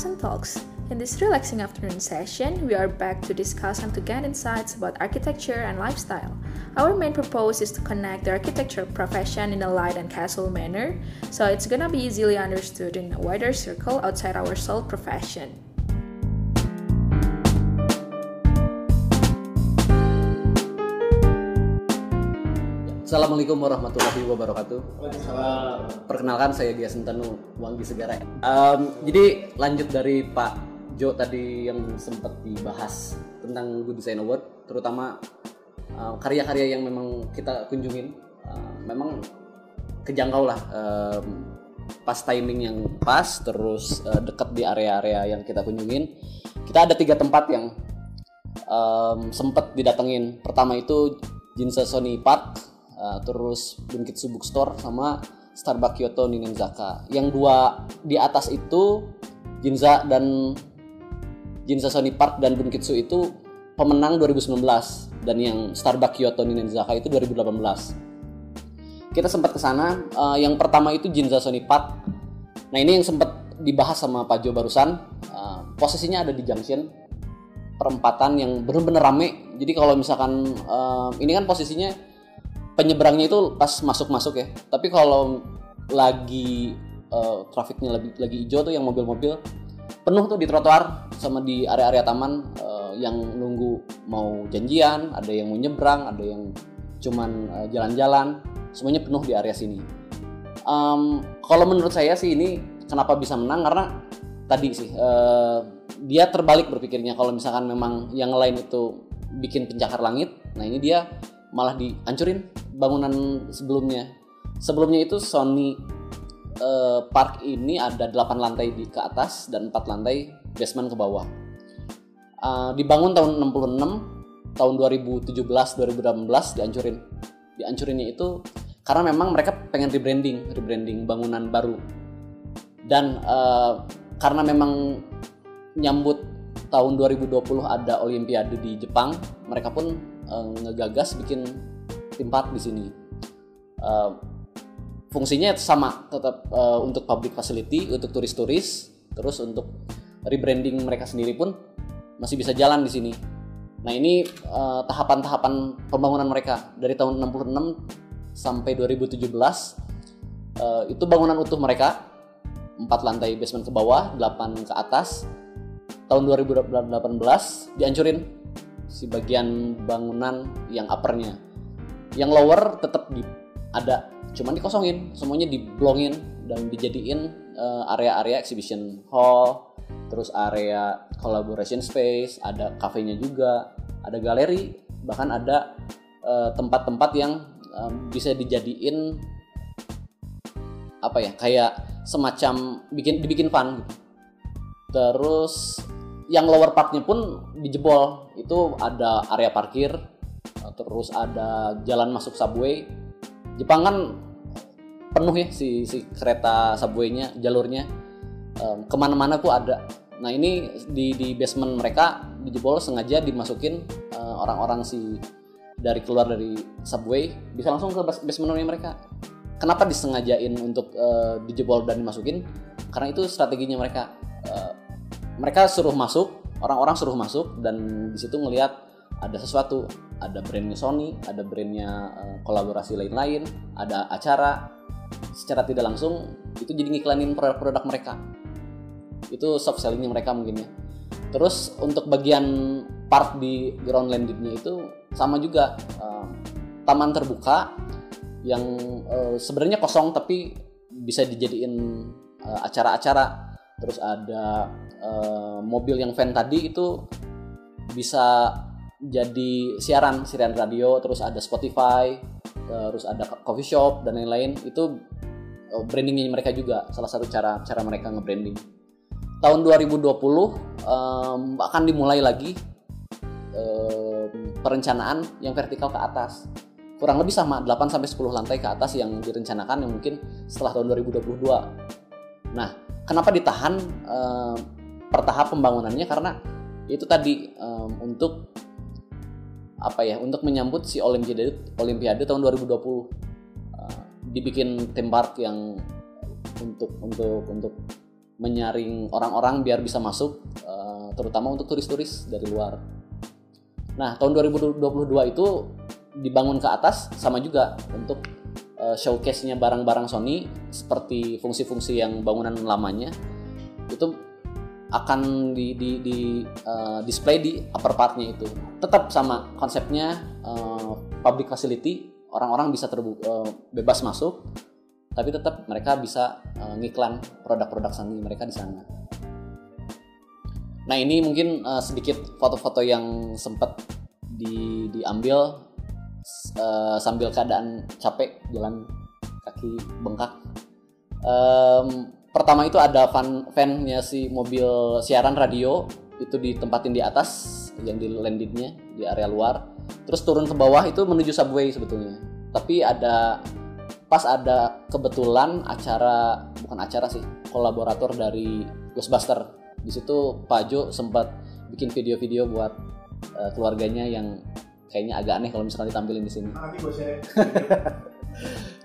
Accent Talks. In this relaxing afternoon session, we are back to discuss and to gain insights about architecture and lifestyle. Our main purpose is to connect the architecture profession in a light and casual manner, so it's gonna be easily understood in a wider circle outside our sole profession. Assalamualaikum warahmatullahi wabarakatuh. Perkenalkan saya Dia Sentanu Wangi Segara. Um, jadi lanjut dari Pak Jo tadi yang sempat dibahas tentang Good Design Award, terutama uh, karya-karya yang memang kita kunjungin, uh, memang kejangkau lah um, pas timing yang pas, terus uh, dekat di area-area yang kita kunjungin. Kita ada tiga tempat yang um, sempat didatengin. Pertama itu Jinsa Sony Park uh, terus Bunkitsu Bookstore sama Starbucks Kyoto Ninenzaka. Yang dua di atas itu Jinza dan Jinza Sony Park dan Bunkitsu itu pemenang 2019 dan yang Starbucks Kyoto Ninenzaka itu 2018. Kita sempat ke sana. Uh, yang pertama itu Jinza Sony Park. Nah ini yang sempat dibahas sama Pak Jo barusan. Uh, posisinya ada di junction perempatan yang benar-benar rame. Jadi kalau misalkan uh, ini kan posisinya penyeberangnya itu pas masuk-masuk ya. Tapi kalau lagi uh, trafiknya lagi lagi hijau tuh yang mobil-mobil penuh tuh di trotoar sama di area-area taman uh, yang nunggu mau janjian, ada yang mau nyebrang, ada yang cuman uh, jalan-jalan, semuanya penuh di area sini. Um, kalau menurut saya sih ini kenapa bisa menang karena tadi sih uh, dia terbalik berpikirnya kalau misalkan memang yang lain itu bikin pencakar langit, nah ini dia malah dihancurin bangunan sebelumnya. Sebelumnya itu Sony uh, Park ini ada 8 lantai di ke atas dan 4 lantai basement ke bawah. Uh, dibangun tahun 66, tahun 2017 2018 dihancurin. Dihancurinnya itu karena memang mereka pengen rebranding, rebranding bangunan baru. Dan uh, karena memang nyambut tahun 2020 ada Olimpiade di Jepang, mereka pun uh, ngegagas bikin tim di sini. Uh, fungsinya sama tetap uh, untuk public facility, untuk turis-turis, terus untuk rebranding mereka sendiri pun masih bisa jalan di sini. Nah ini tahapan-tahapan uh, pembangunan mereka dari tahun 66 sampai 2017 uh, itu bangunan utuh mereka empat lantai basement ke bawah, 8 ke atas. Tahun 2018 dihancurin si bagian bangunan yang uppernya. Yang lower tetap di ada cuman dikosongin semuanya diblongin dan dijadiin uh, area-area exhibition hall terus area collaboration space ada kafenya juga ada galeri bahkan ada eh, tempat-tempat uh, yang uh, bisa dijadiin apa ya kayak semacam bikin dibikin fun gitu. Terus yang lower parknya pun dijebol itu ada area parkir terus ada jalan masuk subway. Jepang kan penuh ya si, si kereta subwaynya jalurnya. Um, ke mana-mana tuh ada. Nah ini di, di basement mereka dijebol sengaja dimasukin uh, orang-orang si dari keluar dari subway. Bisa langsung ke basementnya mereka. Kenapa disengajain untuk uh, dijebol dan dimasukin? Karena itu strateginya mereka. Uh, mereka suruh masuk orang-orang suruh masuk dan di situ ngelihat ada sesuatu. Ada brandnya Sony ada brandnya uh, kolaborasi lain-lain ada acara. Secara tidak langsung itu jadi ngiklanin produk-produk mereka. Itu soft sellingnya mereka mungkin ya. Terus untuk bagian part di ground landingnya itu sama juga uh, taman terbuka yang uh, sebenarnya kosong tapi bisa dijadiin acara-acara terus ada uh, mobil yang van tadi itu bisa jadi siaran siaran radio terus ada Spotify terus ada coffee shop dan lain-lain. Itu uh, brandingnya mereka juga salah satu cara cara mereka nge-branding. Tahun 2020 um, akan dimulai lagi um, perencanaan yang vertikal ke atas. Kurang lebih sama 8 sampai 10 lantai ke atas yang direncanakan yang mungkin setelah tahun 2022 nah kenapa ditahan um, per pembangunannya karena itu tadi um, untuk apa ya untuk menyambut si Olimpiade Olimpiade tahun 2020 uh, dibikin theme park yang untuk untuk untuk menyaring orang-orang biar bisa masuk uh, terutama untuk turis-turis dari luar. Nah, tahun 2022 itu dibangun ke atas sama juga untuk uh, showcase-nya barang-barang Sony seperti fungsi-fungsi yang bangunan lamanya itu akan di, di, di uh, display di upper partnya itu tetap sama konsepnya uh, public facility orang-orang bisa terbu uh, bebas masuk tapi tetap mereka bisa uh, ngiklan produk-produk Sony mereka di sana. Nah ini mungkin uh, sedikit foto-foto yang sempat di, diambil uh, sambil keadaan capek jalan kaki bengkak. Um, pertama itu ada fan fannya si mobil siaran radio itu ditempatin di atas yang di landingnya di area luar. Terus turun ke bawah itu menuju subway sebetulnya. Tapi ada pas ada kebetulan acara bukan acara sih kolaborator dari Ghostbuster di situ Pak Jo sempat bikin video-video buat uh, keluarganya yang kayaknya agak aneh kalau misalnya ditampilin di sini.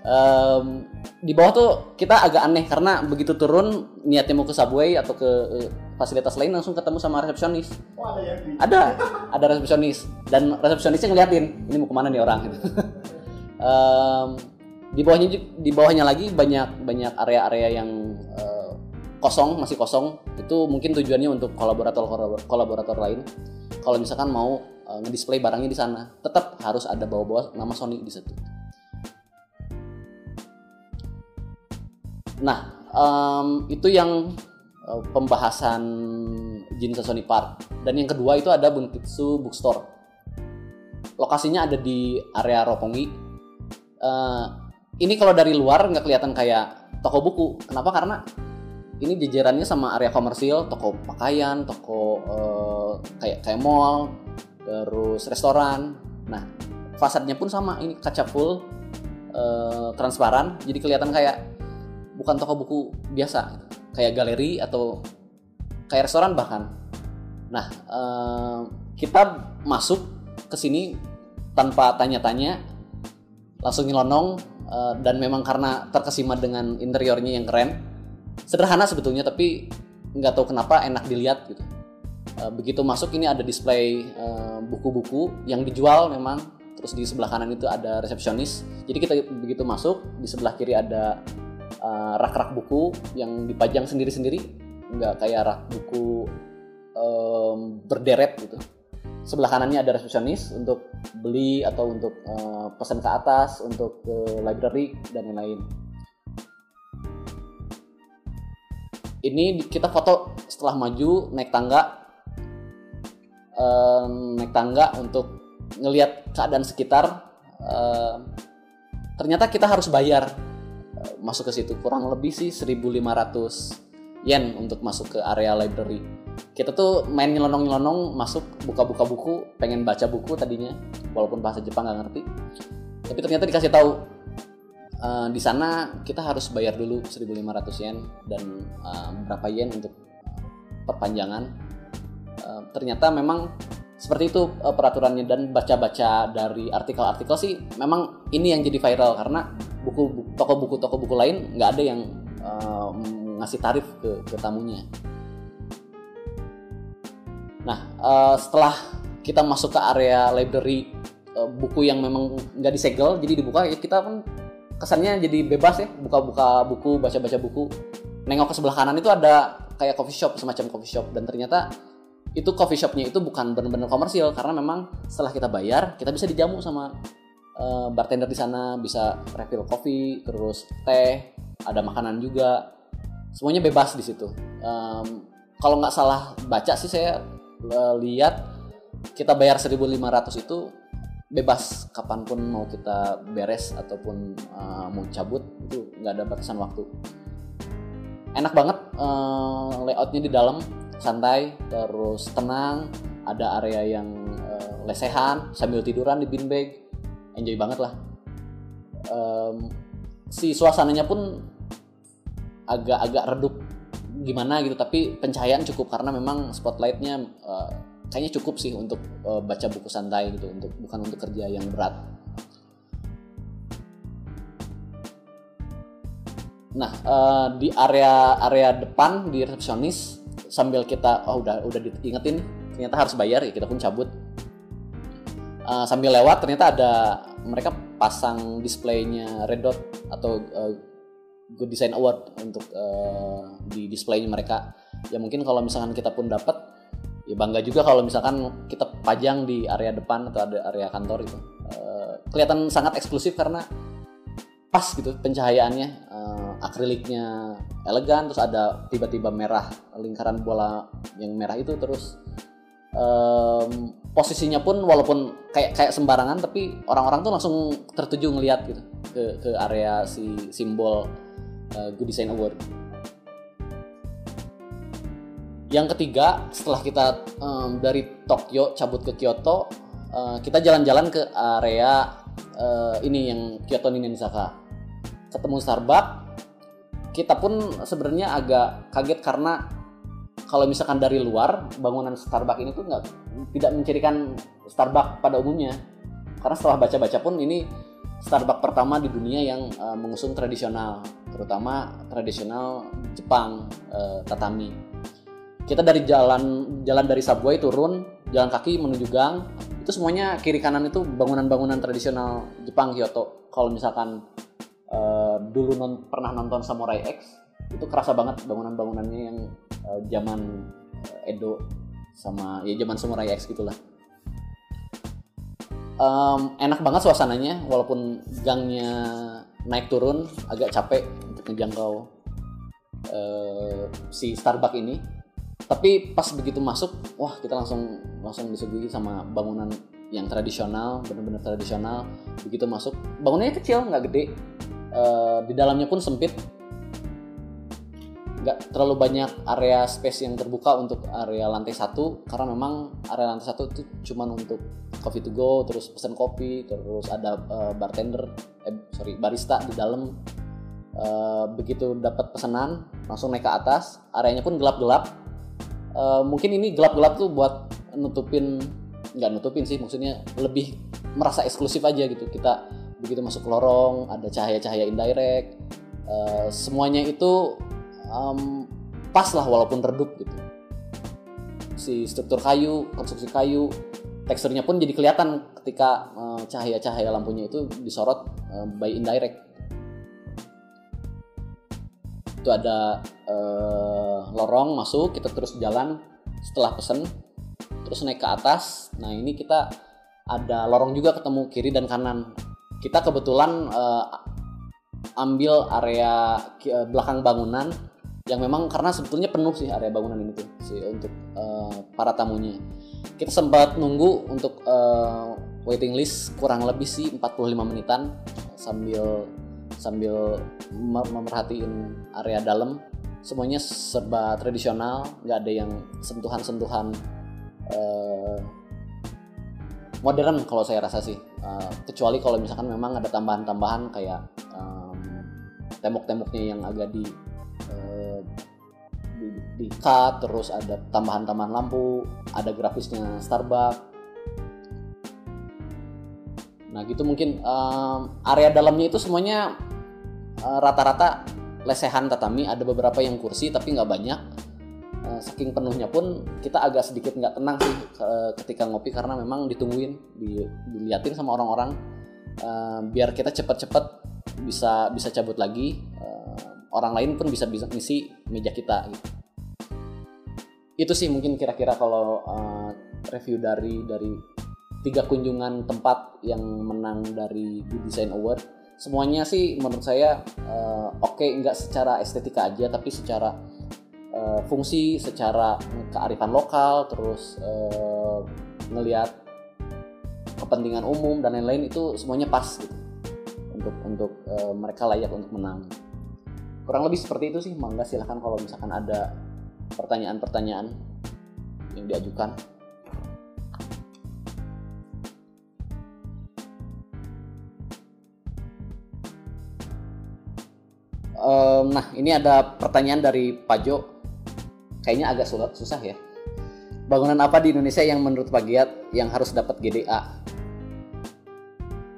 um, di bawah tuh kita agak aneh karena begitu turun niatnya mau ke subway atau ke uh, fasilitas lain langsung ketemu sama resepsionis. Oh, ada ya? Ada, ada resepsionis dan resepsionisnya ngeliatin ini mau ke mana nih orang. um, di bawahnya di bawahnya lagi banyak banyak area-area yang kosong masih kosong. Itu mungkin tujuannya untuk kolaborator kolaborator lain. Kalau misalkan mau uh, ngedisplay barangnya di sana tetap harus ada bawa-bawa nama Sony di situ. Nah um, itu yang uh, pembahasan jenis Sony Park. Dan yang kedua itu ada Bunkitsu Bookstore. Lokasinya ada di area Roppongi. Uh, ini kalau dari luar nggak kelihatan kayak toko buku. Kenapa? Karena ini jajarannya sama area komersil, toko pakaian, toko uh, kayak kayak mall, terus restoran. Nah, fasadnya pun sama. Ini kaca full uh, transparan, jadi kelihatan kayak bukan toko buku biasa, kayak galeri atau kayak restoran bahkan. Nah, uh, kita masuk ke sini tanpa tanya-tanya, langsung nyelonong Eh, dan memang karena terkesima dengan interiornya yang keren sederhana sebetulnya tapi nggak tahu kenapa enak dilihat gitu. Uh, begitu masuk ini ada display eh, buku-buku yang dijual memang. Terus di sebelah kanan itu ada resepsionis. Jadi kita begitu masuk di sebelah kiri ada rak-rak uh, buku yang dipajang sendiri-sendiri. Nggak kayak rak buku um, berderet gitu. Sebelah kanannya ada resepsionis untuk beli atau untuk uh, pesan ke atas, untuk ke library dan lain-lain. Ini kita foto setelah maju naik tangga, uh, naik tangga untuk ngelihat keadaan sekitar. Uh, ternyata kita harus bayar. Uh, masuk ke situ. Kurang lebih sih 1.500 yen untuk masuk ke area library. Kita tuh main nyelonong-nyelonong masuk buka-buka buku pengen baca buku tadinya. Walaupun bahasa Jepang nggak ngerti. Tapi ternyata dikasih tahu uh, di sana kita harus bayar dulu 1.500 yen dan uh, berapa yen untuk perpanjangan. Uh, ternyata memang seperti itu uh, peraturannya dan baca-baca dari artikel-artikel sih memang ini yang jadi viral karena buku toko buku toko buku lain nggak ada yang uh, ngasih tarif ke, ke tamunya. Nah, uh, setelah kita masuk ke area library buku yang memang nggak disegel, jadi dibuka, ya kita pun kesannya jadi bebas ya, buka-buka buku, baca-baca buku. Nengok ke sebelah kanan itu ada kayak coffee shop, semacam coffee shop, dan ternyata itu coffee shopnya itu bukan benar-benar komersil karena memang setelah kita bayar kita bisa dijamu sama uh, bartender di sana. Bisa refill kopi terus teh ada makanan juga. Semuanya bebas di situ. Um, kalau nggak salah baca sih saya lihat kita bayar 1.500 itu bebas kapan pun mau kita beres ataupun uh, mau cabut itu nggak ada batasan waktu. Enak banget uh, layoutnya di dalam santai terus tenang ada area yang uh, lesehan sambil tiduran di beanbag enjoy banget lah. Um, si suasananya pun agak-agak redup gimana gitu tapi pencahayaan cukup karena memang spotlightnya uh, kayaknya cukup sih untuk uh, baca buku santai gitu untuk bukan untuk kerja yang berat Nah, uh, di area area depan di resepsionis sambil kita oh udah udah diingetin ternyata harus bayar ya kita pun cabut. Uh, sambil lewat ternyata ada mereka pasang displaynya Red Dot atau uh, Good Design Award untuk uh, di displaynya mereka. Ya mungkin kalau misalkan kita pun dapat ya bangga juga kalau misalkan kita pajang di area depan atau ada area kantor itu. Uh, kelihatan sangat eksklusif karena pas gitu pencahayaannya uh, akriliknya elegan terus ada tiba-tiba merah lingkaran bola yang merah itu terus um, posisinya pun walaupun kayak kayak sembarangan tapi orang-orang tuh langsung tertuju ngelihat gitu ke ke area si simbol uh, Good Design Award. Yang ketiga setelah kita um, dari Tokyo cabut ke Kyoto uh, kita jalan-jalan ke area uh, ini yang Kyoto Ninenzaka ketemu Starbucks. Kita pun sebenarnya agak kaget karena kalau misalkan dari luar bangunan Starbucks ini tuh nggak tidak mencirikan Starbucks pada umumnya. Karena setelah baca-baca pun ini Starbucks pertama di dunia yang uh, mengusung tradisional terutama tradisional Jepang uh, tatami kita dari jalan jalan dari subway turun jalan kaki menuju gang. Itu semuanya kiri kanan itu bangunan-bangunan tradisional Jepang Kyoto. Kalau misalkan uh, dulu non, pernah nonton Samurai X itu kerasa banget bangunan-bangunannya yang uh, zaman uh, Edo sama ya zaman Samurai X gitulah. Um, enak banget suasananya walaupun gangnya naik turun agak capek untuk menjangkau uh, si Starbucks ini tapi pas begitu masuk wah kita langsung langsung disuguhi sama bangunan yang tradisional benar-benar tradisional. Begitu masuk bangunannya kecil nggak gede. Uh, di dalamnya pun sempit. Nggak terlalu banyak area space yang terbuka untuk area lantai satu karena memang area lantai satu itu cuma untuk coffee to go terus pesen kopi terus ada uh, bartender eh, sorry barista di dalam. Uh, begitu dapat pesanan langsung naik ke atas. Areanya pun gelap-gelap uh, mungkin ini gelap-gelap tuh buat nutupin nggak nutupin sih maksudnya lebih merasa eksklusif aja gitu. Kita begitu masuk lorong ada cahaya-cahaya indirect uh, semuanya itu um, pas lah walaupun redup gitu. Si struktur kayu konstruksi kayu teksturnya pun jadi kelihatan ketika uh, cahaya-cahaya lampunya itu disorot uh, by indirect. Itu ada uh, lorong masuk kita terus jalan. Setelah pesen terus naik ke atas. Nah ini kita ada lorong juga ketemu kiri dan kanan. Kita kebetulan uh, ambil area uh, belakang bangunan yang memang karena sebetulnya penuh sih area bangunan ini tuh sih untuk uh, para tamunya. Kita sempat nunggu untuk uh, waiting list kurang lebih sih 45 menitan sambil sambil memerhatiin area dalam semuanya serba tradisional nggak ada yang sentuhan-sentuhan uh, modern kalau saya rasa sih. Uh, kecuali kalau misalkan memang ada tambahan-tambahan kayak um, tembok-temboknya yang agak di, uh, di cut terus ada tambahan-tambahan lampu ada grafisnya Starbucks. Nah gitu mungkin um, area dalamnya itu semuanya rata rata-rata lesehan tatami ada beberapa yang kursi tapi nggak banyak. Eh, saking penuhnya pun kita agak sedikit nggak tenang sih uh, ketika ngopi karena memang ditungguin di, diliatin sama orang-orang. Uh, biar kita cepat-cepat bisa bisa cabut lagi. Orang lain pun bisa bisa ngisi meja kita gitu. itu sih mungkin kira-kira kalau review dari dari tiga kunjungan tempat yang menang dari Good Design Award semuanya sih menurut saya uh, oke okay, nggak secara estetika aja tapi secara uh, fungsi secara kearifan lokal terus uh, ngelihat kepentingan umum dan lain-lain itu semuanya pas gitu. Untuk untuk uh, mereka layak untuk menang. Kurang lebih seperti itu sih mangga silahkan kalau misalkan ada pertanyaan-pertanyaan yang diajukan um, nah ini ada pertanyaan dari Pak Jo kayaknya agak susah ya. Bangunan apa di Indonesia yang menurut Pak Giat yang harus dapat GDA?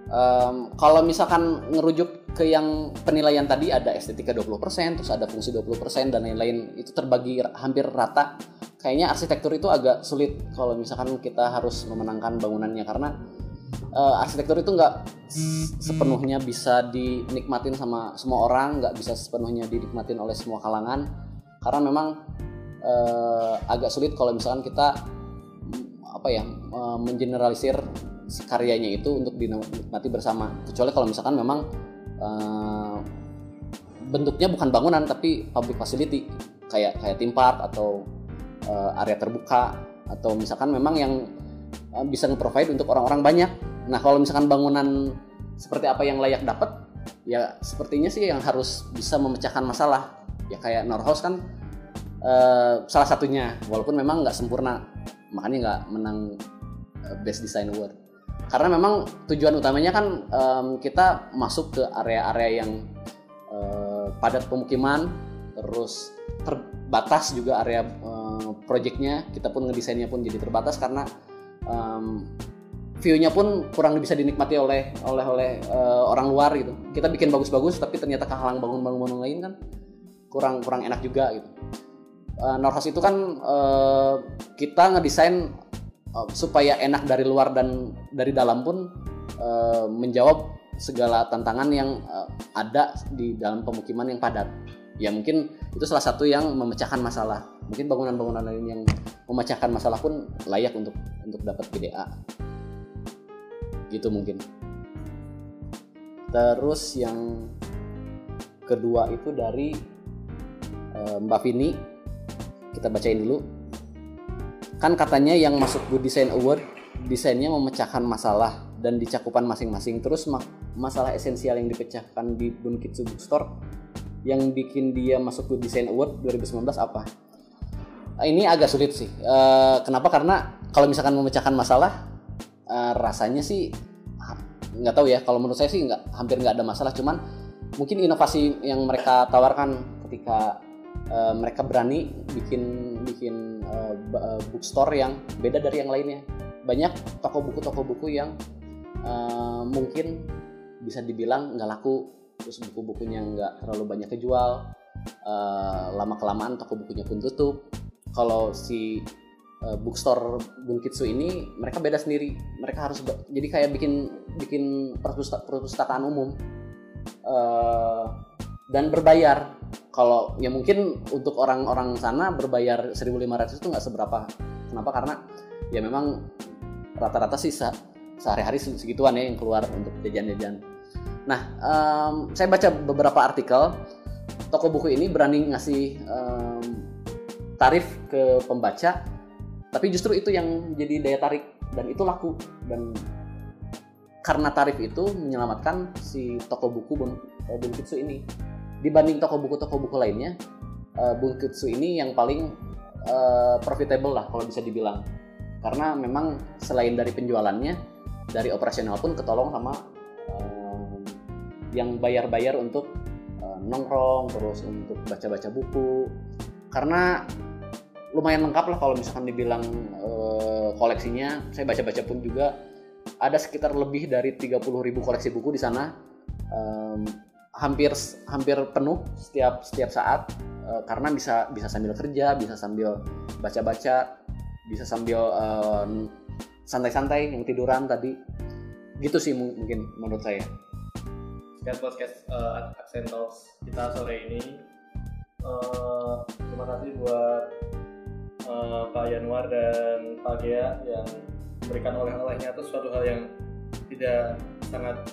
Um, kalau misalkan ngerujuk ke yang penilaian tadi ada estetika 20%, terus ada fungsi 20% dan lain-lain itu terbagi hampir rata. Kayaknya arsitektur itu agak sulit kalau misalkan kita harus memenangkan bangunannya karena uh, arsitektur itu nggak sepenuhnya bisa dinikmatin sama semua orang, nggak bisa sepenuhnya dinikmatin oleh semua kalangan. Karena memang uh, agak sulit kalau misalkan kita apa ya uh, mengeneralisir karyanya itu untuk dinikmati bersama. Kecuali kalau misalkan memang uh, bentuknya bukan bangunan tapi public facility. Kayak kayak theme park atau uh, area terbuka. Atau misalkan memang yang uh, bisa nge-provide untuk orang-orang banyak. Nah, kalau misalkan bangunan seperti apa yang layak dapat, ya sepertinya sih yang harus bisa memecahkan masalah. Ya kayak Norhaus kan uh, salah satunya, walaupun memang nggak sempurna, makanya nggak menang Best Design Award karena memang tujuan utamanya kan um, kita masuk ke area-area yang uh, padat pemukiman terus terbatas juga area uh, projectnya kita pun ngedesainnya pun jadi terbatas karena um, view-nya pun kurang bisa dinikmati oleh oleh oleh uh, orang luar gitu kita bikin bagus-bagus tapi ternyata kehalang bangun-bangunan lain kan kurang kurang enak juga gitu uh, Norhas itu kan uh, kita ngedesain uh, supaya enak dari luar dan dari dalam pun uh, menjawab segala tantangan yang uh, ada di dalam pemukiman yang padat. Ya mungkin itu salah satu yang memecahkan masalah. Mungkin bangunan-bangunan lain yang memecahkan masalah pun layak untuk untuk dapat GDA. Gitu mungkin. Terus yang kedua itu dari uh, Mbak Vini. Kita bacain dulu kan katanya yang masuk Good Design Award desainnya memecahkan masalah dan dicakupan masing-masing terus ma masalah esensial yang dipecahkan di Bunkitsu Bookstore yang bikin dia masuk Good Design Award 2019 apa? Ini agak sulit sih. Uh, kenapa? Karena kalau misalkan memecahkan masalah uh, rasanya sih nggak tahu ya. Kalau menurut saya sih nggak hampir nggak ada masalah. Cuman mungkin inovasi yang mereka tawarkan ketika uh, mereka berani bikin bikin uh, bookstore yang beda dari yang lainnya. Banyak toko buku toko buku yang uh, mungkin bisa dibilang nggak laku terus buku-bukunya nggak terlalu banyak kejual uh, lama kelamaan toko bukunya pun tutup. Kalau si uh, bookstore Bunkitsu ini mereka beda sendiri. Mereka harus jadi kayak bikin bikin perpustakaan umum uh, dan berbayar. Kalau ya mungkin untuk orang-orang sana berbayar 1.500 itu nggak seberapa. Kenapa? Karena ya memang rata-rata sih sehari-hari segituan ya yang keluar untuk jajan-jajan nah um, saya baca beberapa artikel. Toko buku ini berani ngasih um, tarif ke pembaca tapi justru itu yang jadi daya tarik dan itu laku. Dan karena tarif itu menyelamatkan si toko buku Bunkitsu ini. Dibanding toko buku toko buku lainnya uh, Bunkitsu ini yang paling uh, profitable lah kalau bisa dibilang. Karena memang selain dari penjualannya dari operasional pun ketolong sama yang bayar-bayar untuk uh, nongkrong terus untuk baca-baca buku. Karena lumayan lengkap lah kalau misalkan dibilang uh, koleksinya. Saya baca-baca pun juga ada sekitar lebih dari 30.000 koleksi buku di sana. Um, hampir hampir penuh setiap setiap saat. Uh, karena bisa bisa sambil kerja bisa sambil baca-baca bisa sambil santai santai-santai yang tiduran tadi. Gitu sih mungkin menurut saya sekian podcast uh, Accent Talks kita sore ini. Uh, terima kasih buat uh, Pak Yanwar dan Pak Gea yang memberikan oleh-olehnya itu suatu hal yang tidak sangat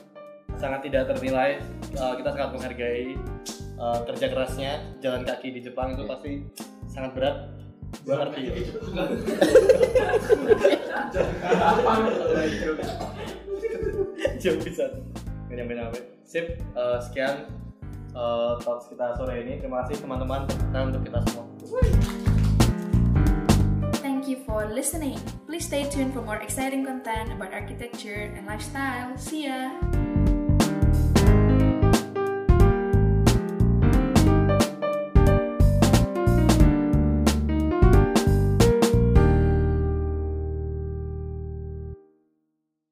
sangat tidak ternilai. Uh, kita sangat menghargai uh, kerja kerasnya jalan kaki di Jepang itu pasti sangat berat. Gue ngerti itu jauh bisa. Nggak nyampe nyampe sip uh, sekian uh, talks kita sore ini terima kasih teman-teman dan untuk kita semua Thank you for listening. Please stay tuned for more exciting content about architecture and lifestyle. See ya!